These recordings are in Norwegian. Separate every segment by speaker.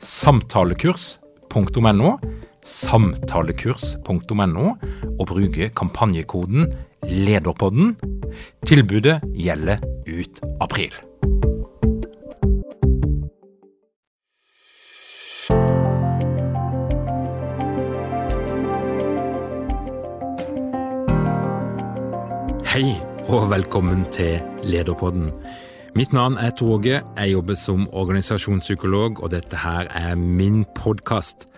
Speaker 1: samtalekurs.no, samtalekurs.no, og bruke kampanjekoden LEDERPODDEN. Tilbudet gjelder ut april. Hei og velkommen til Lederpodden. Mitt navn er Toge, jeg jobber som organisasjonspsykolog, og dette her er min podkast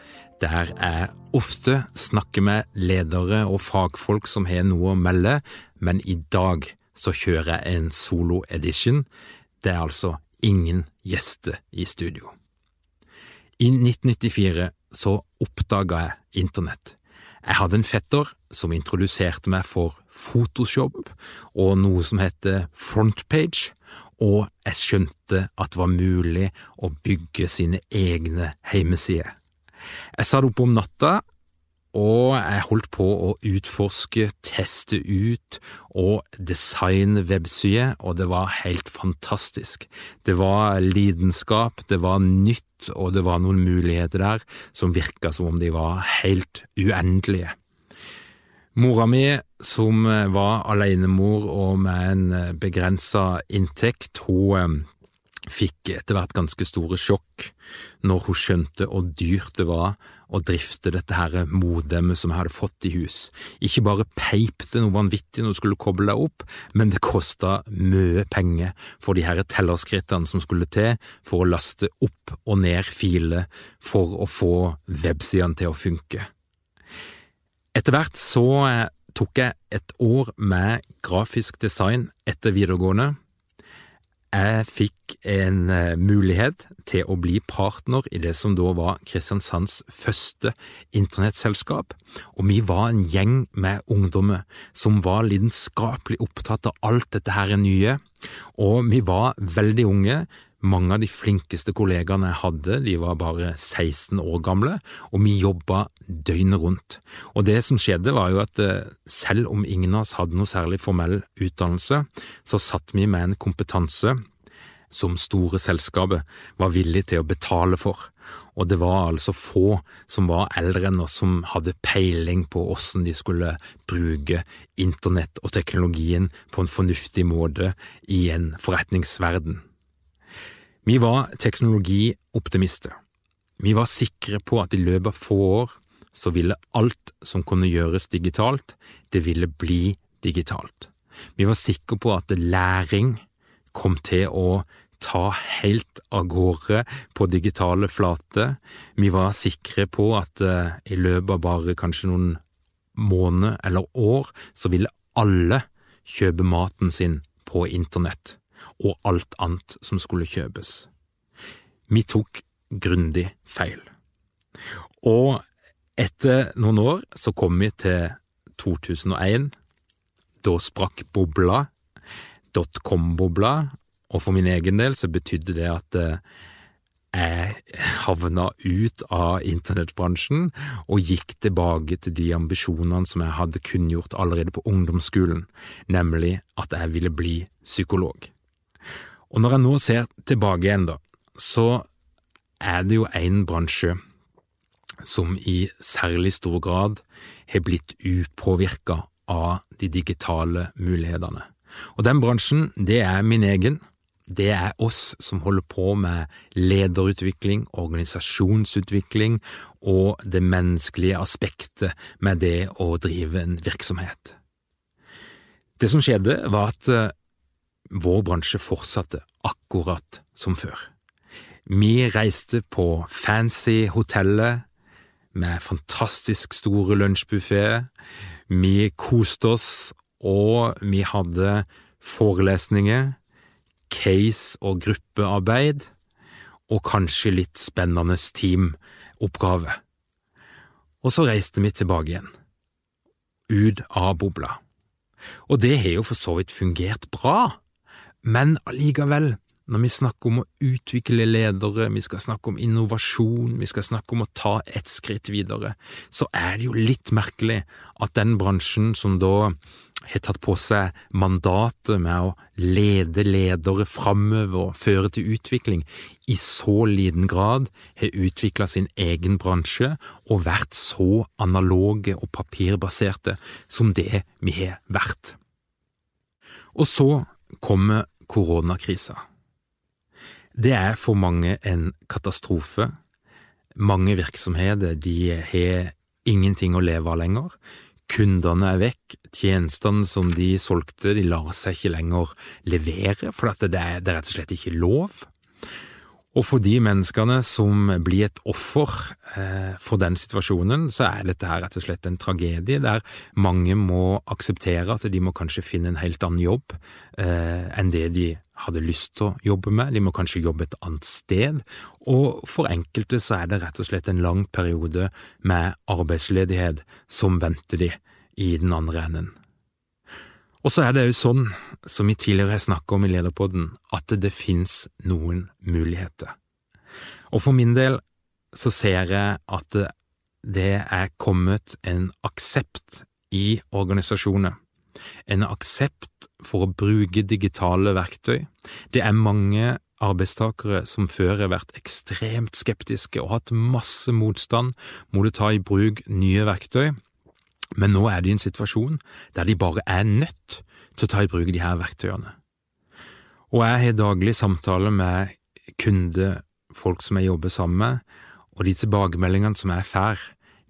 Speaker 1: der jeg ofte snakker med ledere og fagfolk som har noe å melde, men i dag så kjører jeg en solo-edition. Det er altså ingen gjester i studio. I 1994 så oppdaga jeg internett. Jeg hadde en fetter som introduserte meg for Photoshop og noe som heter Frontpage, og jeg skjønte at det var mulig å bygge sine egne heimesider. Jeg sa det opp om natta, og jeg holdt på å utforske, teste ut og designe websider, og det var helt fantastisk. Det var lidenskap, det var nytt, og det var noen muligheter der som virka som om de var helt uendelige. Mora mi, som var alenemor og med en begrensa inntekt, hun fikk etter hvert ganske store sjokk når hun skjønte hvor dyrt det var å drifte dette her modemet som jeg hadde fått i hus. Ikke bare peip det noe vanvittig når du skulle koble deg opp, men det kosta mye penger for de her tellerskrittene som skulle til for å laste opp og ned filer for å få websidene til å funke. Etter hvert så tok jeg et år med grafisk design etter videregående jeg fikk en eh, mulighet til å bli partner i det som da var Kristiansands første internettselskap, og vi var en gjeng med ungdommer som var lidenskapelig opptatt av alt dette her nye, og vi var veldig unge. Mange av de flinkeste kollegaene jeg hadde, de var bare 16 år gamle, og vi jobba døgnet rundt. Og det som skjedde var jo at eh, selv om ingen av oss hadde noe særlig formell utdannelse, så satt vi med en kompetanse som store selskaper var villige til å betale for, og det var altså få som var eldre enn oss som hadde peiling på hvordan de skulle bruke internett og teknologien på en fornuftig måte i en forretningsverden. Vi var teknologioptimister. Vi var sikre på at i løpet av få år så ville alt som kunne gjøres digitalt, det ville bli digitalt. Vi var sikre på at læring kom til å ta helt av gårde på digitale flater. Vi var sikre på at uh, i løpet av bare kanskje noen måneder eller år, så ville alle kjøpe maten sin på internett, og alt annet som skulle kjøpes. Vi tok grundig feil. Og etter noen år så kom vi til 2001. Da sprakk bobla, dotcom-bobla, og for min egen del så betydde det at eh, jeg havna ut av internettbransjen og gikk tilbake til de ambisjonene som jeg hadde kunngjort allerede på ungdomsskolen, nemlig at jeg ville bli psykolog. Og når jeg nå ser tilbake igjen, da, så er det jo en bransje som i særlig stor grad har blitt upåvirka av de digitale mulighetene. Og den bransjen, det er min egen, det er oss som holder på med lederutvikling, organisasjonsutvikling og det menneskelige aspektet med det å drive en virksomhet. Det som skjedde, var at eh, vår bransje fortsatte akkurat som før. Vi reiste på fancy hoteller med fantastisk store lunsjbuffeer. Vi koste oss, og vi hadde forelesninger, case- og gruppearbeid, og kanskje litt spennende teamoppgave. Og så reiste vi tilbake igjen, ut av bobla. Og det har jo for så vidt fungert bra, men allikevel, når vi snakker om å utvikle ledere, vi skal snakke om innovasjon, vi skal snakke om å ta et skritt videre, så er det jo litt merkelig at den bransjen som da har tatt på seg mandatet med å lede ledere framover og føre til utvikling, i så liten grad har utvikla sin egen bransje og vært så analoge og papirbaserte som det vi har vært. Og så kommer koronakrisa. Det er for mange en katastrofe. Mange virksomheter de har ingenting å leve av lenger. Kundene er vekk, tjenestene som de solgte, de lar seg ikke lenger levere, for det er, det er rett og slett ikke lov. Og for de menneskene som blir et offer eh, for den situasjonen, så er dette her rett og slett en tragedie der mange må akseptere at de må kanskje finne en helt annen jobb eh, enn det de hadde lyst til å jobbe med, de må kanskje jobbe et annet sted, og for enkelte så er det rett og slett en lang periode med arbeidsledighet som venter de i den andre enden. Og så er det jo sånn, som vi tidligere har snakket om i Lederpodden, at det finnes noen muligheter. Og for min del så ser jeg at det er kommet en aksept i organisasjoner en aksept for å bruke digitale verktøy. Det er mange arbeidstakere som før har vært ekstremt skeptiske og hatt masse motstand mot å ta i bruk nye verktøy, men nå er de i en situasjon der de bare er nødt til å ta i bruk de her verktøyene. Og jeg har daglig samtaler med kunder, folk som jeg jobber sammen med, og de tilbakemeldingene som jeg får,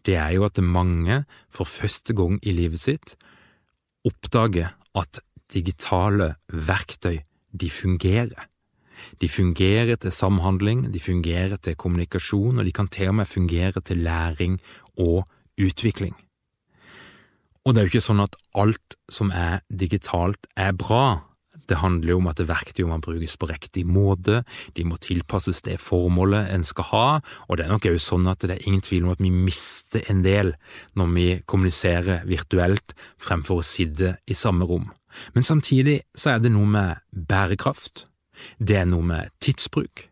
Speaker 1: det er jo at mange for første gang i livet sitt oppdager at digitale verktøy, de fungerer. De fungerer til samhandling, de fungerer til kommunikasjon, og de kan til og med fungere til læring og utvikling. Og det er jo ikke sånn at alt som er digitalt er bra, det handler jo om at verktøy må brukes på riktig måte, de må tilpasses det formålet en skal ha, og det er nok òg sånn at det er ingen tvil om at vi mister en del når vi kommuniserer virtuelt fremfor å sitte i samme rom. Men samtidig så er det noe med bærekraft, det er noe med tidsbruk,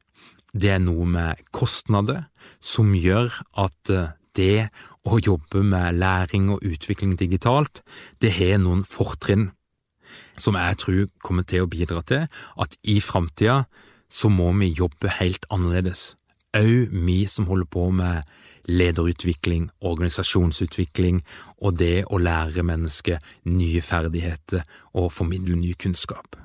Speaker 1: det er noe med kostnader som gjør at eh, det å jobbe med læring og utvikling digitalt, det har noen fortrinn som jeg tror kommer til å bidra til at i framtida så må vi jobbe helt annerledes. Òg vi som holder på med lederutvikling, organisasjonsutvikling og det å lære mennesker nye ferdigheter og formidle ny kunnskap.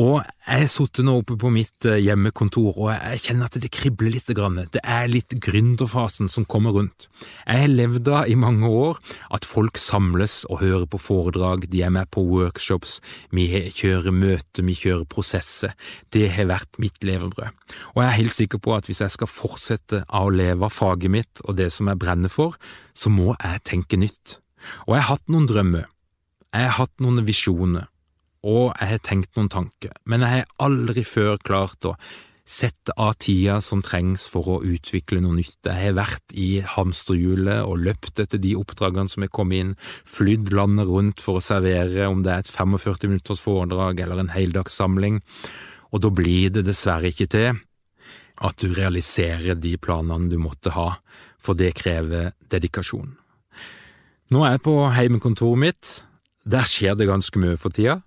Speaker 1: Og jeg har sittet nå oppe på mitt eh, hjemmekontor, og jeg kjenner at det kribler litt. Det er litt gründerfasen som kommer rundt. Jeg har levd av i mange år at folk samles og hører på foredrag, de er med på workshops, vi kjører møter, vi kjører prosesser. Det har vært mitt levebrød. Og jeg er helt sikker på at hvis jeg skal fortsette å leve av faget mitt og det som jeg brenner for, så må jeg tenke nytt. Og jeg har hatt noen drømmer. Jeg har hatt noen visjoner og jeg har tenkt noen tanker, men jeg har aldri før klart å sette av tida som trengs for å utvikle noe nytt. Jeg har vært i hamsterhjulet og løpt etter de oppdragene som er kommet inn, flydd landet rundt for å servere om det er et 45 minutters foredrag eller en heldagssamling, og da blir det dessverre ikke til at du realiserer de planene du måtte ha, for det krever dedikasjon. Nå er jeg på heimekontoret mitt, der skjer det ganske mye for tida.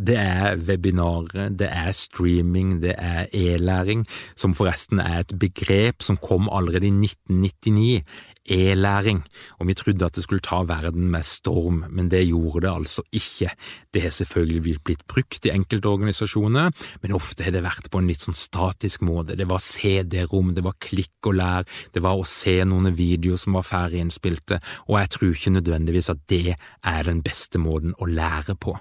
Speaker 1: Det er webinarer, det er streaming, det er e-læring, som forresten er et begrep som kom allerede i 1999. e-læring, og vi trodde at det skulle ta verden med storm, men det gjorde det altså ikke. Det har selvfølgelig blitt brukt i enkelte organisasjoner, men ofte har det vært på en litt sånn statisk måte. Det var CD-rom, det var klikk og lær, det var å se noen videoer som var ferdig innspilte, og jeg tror ikke nødvendigvis at det er den beste måten å lære på.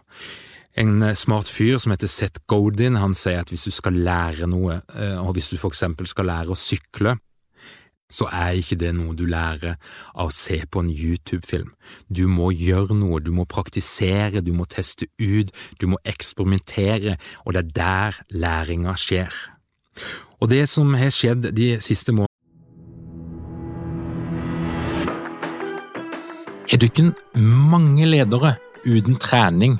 Speaker 1: En smart fyr som heter Seth Godin, han sier at hvis du skal lære noe, eh, og hvis du for eksempel skal lære å sykle, så er ikke det noe du lærer av å se på en YouTube-film. Du må gjøre noe, du må praktisere, du må teste ut, du må eksperimentere, og det er der læringa skjer. Og det som har skjedd de siste månedene Har dere mange ledere uten trening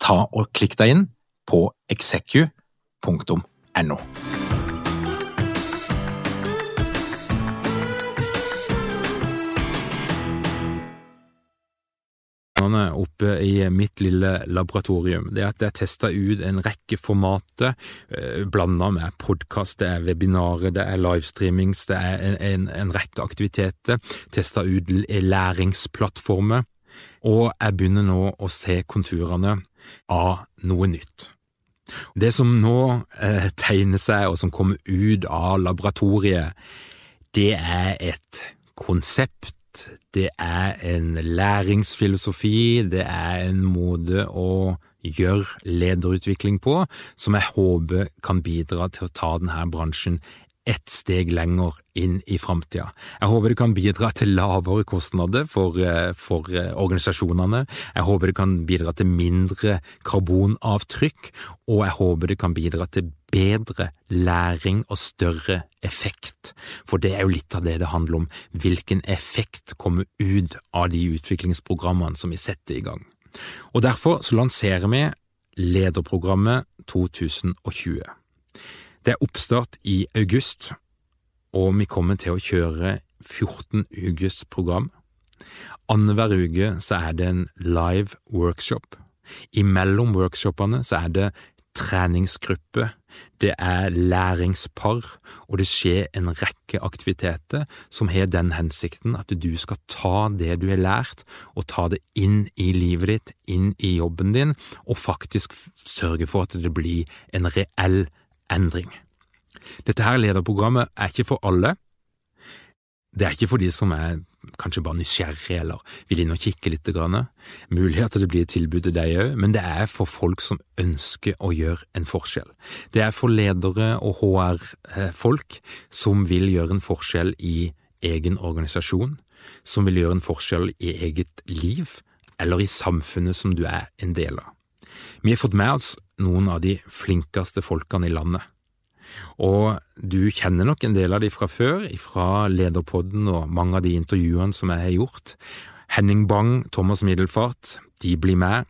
Speaker 1: ta og klikk deg inn på execu.no. oppe i mitt lille laboratorium, det er at jeg tester ut en rekke formater, eh, blanda med podkast, det er webinarer, det er livestreamings, det er en, en, en rekke aktiviteter, testa ut læringsplattformer, og jeg begynner nå å se konturene av noe nytt. Det som nå eh, tegner seg, og som kommer ut av laboratoriet, det er et konsept det er en læringsfilosofi, det er en måte å gjøre lederutvikling på som jeg håper kan bidra til å ta denne bransjen ett steg lenger inn i framtida. Jeg håper det kan bidra til lavere kostnader for, eh, for, eh, organisasjonene, jeg håper det kan bidra til mindre karbonavtrykk, og jeg håper det kan bidra til bedre læring og større effekt, for det er jo litt av det det handler om, hvilken effekt kommer ut av de utviklingsprogrammene som vi setter i gang. Og Derfor så lanserer vi Lederprogrammet 2020. Det er oppstart i august, og vi kommer til å kjøre 14 ukers program. Annenhver uke så er det en live workshop. Imellom workshopene så er det treningsgruppe, det er læringspar, og det skjer en rekke aktiviteter som har den hensikten at du skal ta det du har lært, og ta det inn i livet ditt, inn i jobben din, og faktisk sørge for at det blir en reell endring. Dette her lederprogrammet er ikke for alle. Det er ikke for de som er kanskje bare nysgjerrige eller vil inn og kikke litt. Mulig at det blir et tilbud til deg òg, men det er for folk som ønsker å gjøre en forskjell. Det er for ledere og HR-folk som vil gjøre en forskjell i egen organisasjon, som vil gjøre en forskjell i eget liv eller i samfunnet som du er en del av. Vi har fått med oss noen av de flinkeste folkene i landet. Og du kjenner nok en del av de fra før, fra Lederpodden og mange av de intervjuene som jeg har gjort. Henning Bang, Thomas Middelfart, de blir med.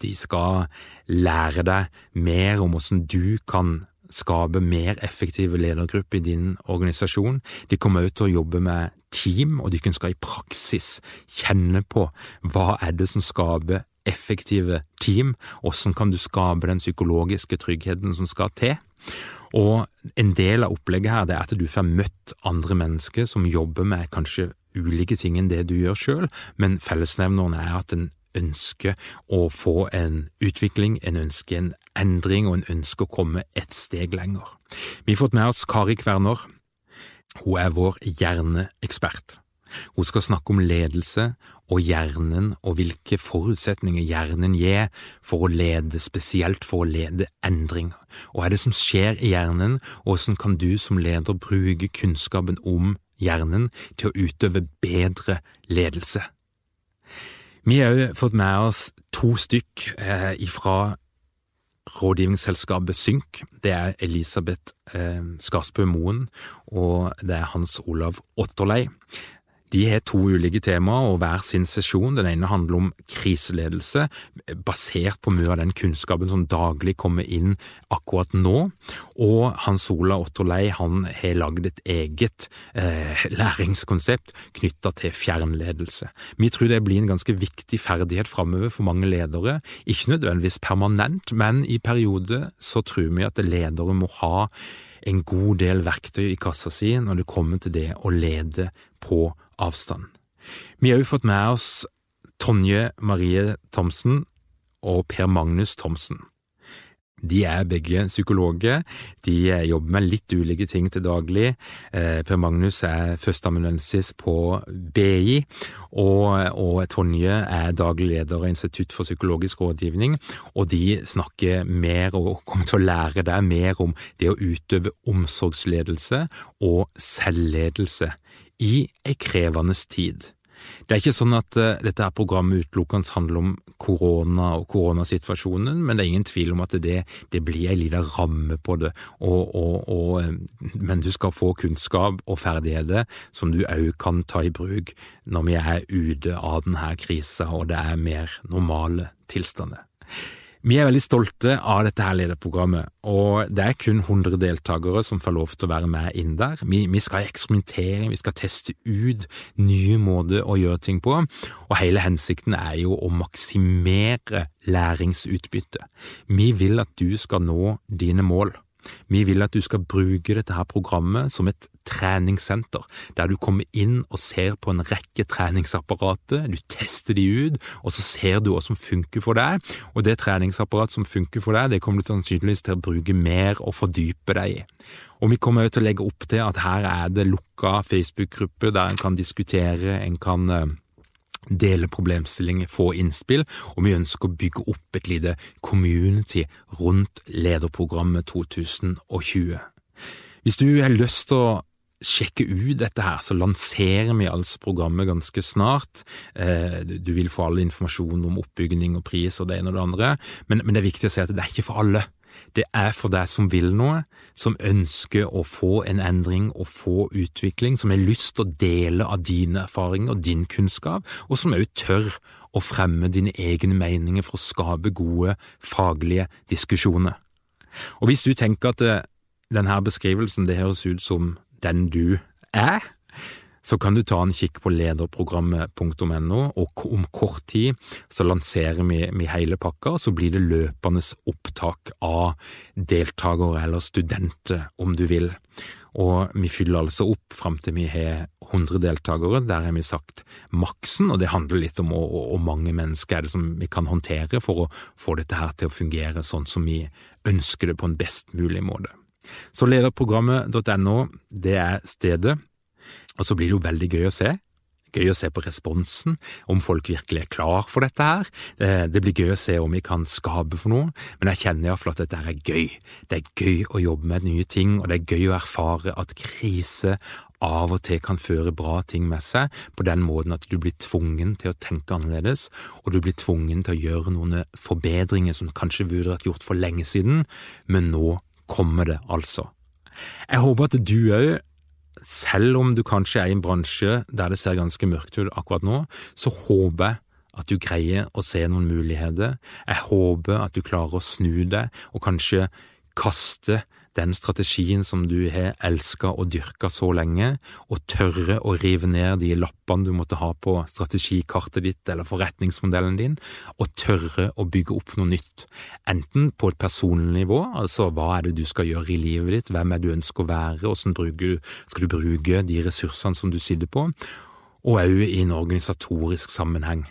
Speaker 1: De skal lære deg mer om hvordan du kan skape mer effektive ledergrupper i din organisasjon. De kommer også til å jobbe med team, og de skal i praksis kjenne på hva er det som skaper effektive team, hvordan kan du skape den psykologiske tryggheten som skal til. Og en del av opplegget her det er at du får møtt andre mennesker som jobber med kanskje ulike ting enn det du gjør sjøl, men fellesnevneren er at en ønsker å få en utvikling, en ønsker en endring, og en ønsker å komme et steg lenger. Vi har fått med oss Kari Kverner. Hun er vår hjerneekspert. Hun skal snakke om ledelse og hjernen og hvilke forutsetninger hjernen gir for å lede, spesielt for å lede endring. Hva er det som skjer i hjernen, og hvordan kan du som leder bruke kunnskapen om hjernen til å utøve bedre ledelse? Vi har også fått med oss to stykk eh, ifra rådgivningsselskapet Synk. Det er Elisabeth eh, Skarsbø Moen og det er Hans Olav Otterlei. De har to ulike temaer og hver sin sesjon. Den ene handler om kriseledelse, basert på mye av den kunnskapen som daglig kommer inn akkurat nå. Og Hans Ola Otterlei han har lagd et eget eh, læringskonsept knytta til fjernledelse. Vi tror det blir en ganske viktig ferdighet framover for mange ledere. Ikke nødvendigvis permanent, men i perioder så tror vi at ledere må ha en god del verktøy i kassa si når det kommer til det å lede på avstand. Vi har jo fått med oss Tonje Marie Thomsen og Per Magnus Thomsen. De er begge psykologer. De jobber med litt ulike ting til daglig. Eh, per Magnus er førsteamanuensis på BI, og, og, Tonje er daglig leder av Institutt for psykologisk rådgivning. Og de snakker mer, og kommer til å lære deg mer om det å utøve omsorgsledelse og selvledelse i ei krevende tid. Det er ikke sånn at uh, dette her programmet utelukkende handler om korona og koronasituasjonen, men det er ingen tvil om at det, det blir ei lita ramme på det, og, og, og, eh, men du skal få kunnskap og ferdigheter som du òg kan ta i bruk når vi er ute av denne krisa og det er mer normale tilstander. Vi er veldig stolte av dette her lederprogrammet, og det er kun 100 deltakere som får lov til å være med inn der. Vi, vi, skal eksperimentere, vi skal teste ut nye måter å gjøre ting på, og hele hensikten er jo å maksimere læringsutbytte. Vi vil at du skal nå dine mål. Vi vil at du skal bruke dette her programmet som et treningssenter, der du kommer inn og ser på en rekke treningsapparater, du tester de ut, og så ser du hva som funker for deg, og det treningsapparatet som funker for deg, det kommer du sannsynligvis til å bruke mer og fordype deg i. Og vi kommer også til å legge opp til at her er det lukka Facebook-grupper der en kan diskutere, en kan eh, dele problemstillinger, få innspill, og vi ønsker å bygge opp et lite community rundt lederprogrammet 2020. Hvis du har lyst til å sjekke ut dette her, så lanserer vi altså programmet ganske snart. Eh, du vil få all informasjon om oppbygning og pris og det ene og det andre, men, det er viktig å si at det er ikke for alle. Det er for deg som vil noe, som ønsker å få en endring og få utvikling, som har lyst til å dele av dine erfaringer og din kunnskap, og som òg tør å fremme dine egne meninger for å skape gode faglige diskusjoner. Og hvis du tenker at eh, denne beskrivelsen det høres ut som den du er, så kan du ta en kikk på lederprogrammet.no, og om kort tid så lanserer vi, vi hele pakka, og så blir det løpende opptak av deltakere eller studenter, om du vil. Og vi fyller altså opp fram til vi har 100 deltakere, der har vi sagt maksen, og det handler litt om hvor mange mennesker er det som vi kan håndtere for å få dette her til å fungere sånn som vi ønsker det på en best mulig måte. Så lederprogrammet.no, det er stedet og så blir det jo veldig gøy å se. Gøy å se på responsen, om folk virkelig er klar for dette her. Det blir gøy å se om vi kan skape for noe, men jeg kjenner iallfall at dette her er gøy. Det er gøy å jobbe med nye ting, og det er gøy å erfare at krise av og til kan føre bra ting med seg, på den måten at du blir tvungen til å tenke annerledes, og du blir tvungen til å gjøre noen forbedringer som kanskje burde vært gjort for lenge siden, men nå kommer det altså. Jeg håper at du òg selv om du kanskje er i en bransje der det ser ganske mørkt ut akkurat nå, så håper jeg at du greier å se noen muligheter. Jeg håper at du klarer å snu deg og kanskje kaste den strategien som du har elska og dyrka så lenge, og tørre å rive ned de lappene du måtte ha på strategikartet ditt eller forretningsmodellen din, og tørre å bygge opp noe nytt, enten på et personlig nivå, altså hva er det du skal gjøre i livet ditt, hvem er det du ønsker å være, hvordan skal du bruke de ressursene som du sitter på, og òg i en organisatorisk sammenheng.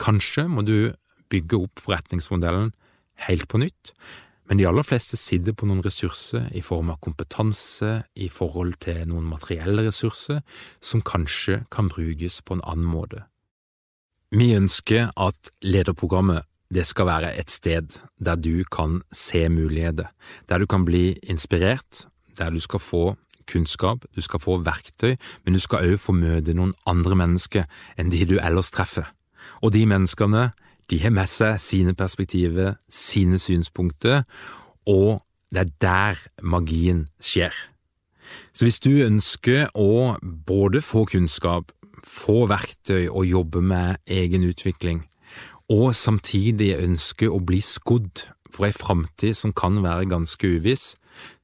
Speaker 1: Kanskje må du bygge opp forretningsmodellen helt på nytt, men de aller fleste sitter på noen ressurser i form av kompetanse, i forhold til noen materielle ressurser, som kanskje kan brukes på en annen måte. Vi ønsker at lederprogrammet det skal være et sted der du kan se muligheter, der du kan bli inspirert, der du skal få kunnskap, du skal få verktøy, men du skal også få møte noen andre mennesker enn de du ellers treffer. Og de menneskene de har med seg sine perspektiver, sine synspunkter, og det er der magien skjer. Så hvis du ønsker å både få kunnskap, få verktøy og jobbe med egen utvikling, og samtidig ønsker å bli skodd for ei framtid som kan være ganske uviss,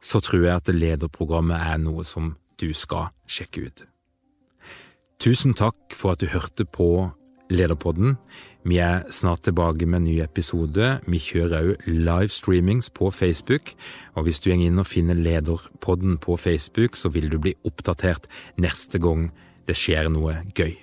Speaker 1: så tror jeg at lederprogrammet er noe som du skal sjekke ut. Tusen takk for at du hørte på Lederpodden. Vi er snart tilbake med en ny episode. Vi kjører òg livestreamings på Facebook, og hvis du går inn og finner Lederpodden på Facebook, så vil du bli oppdatert neste gang det skjer noe gøy.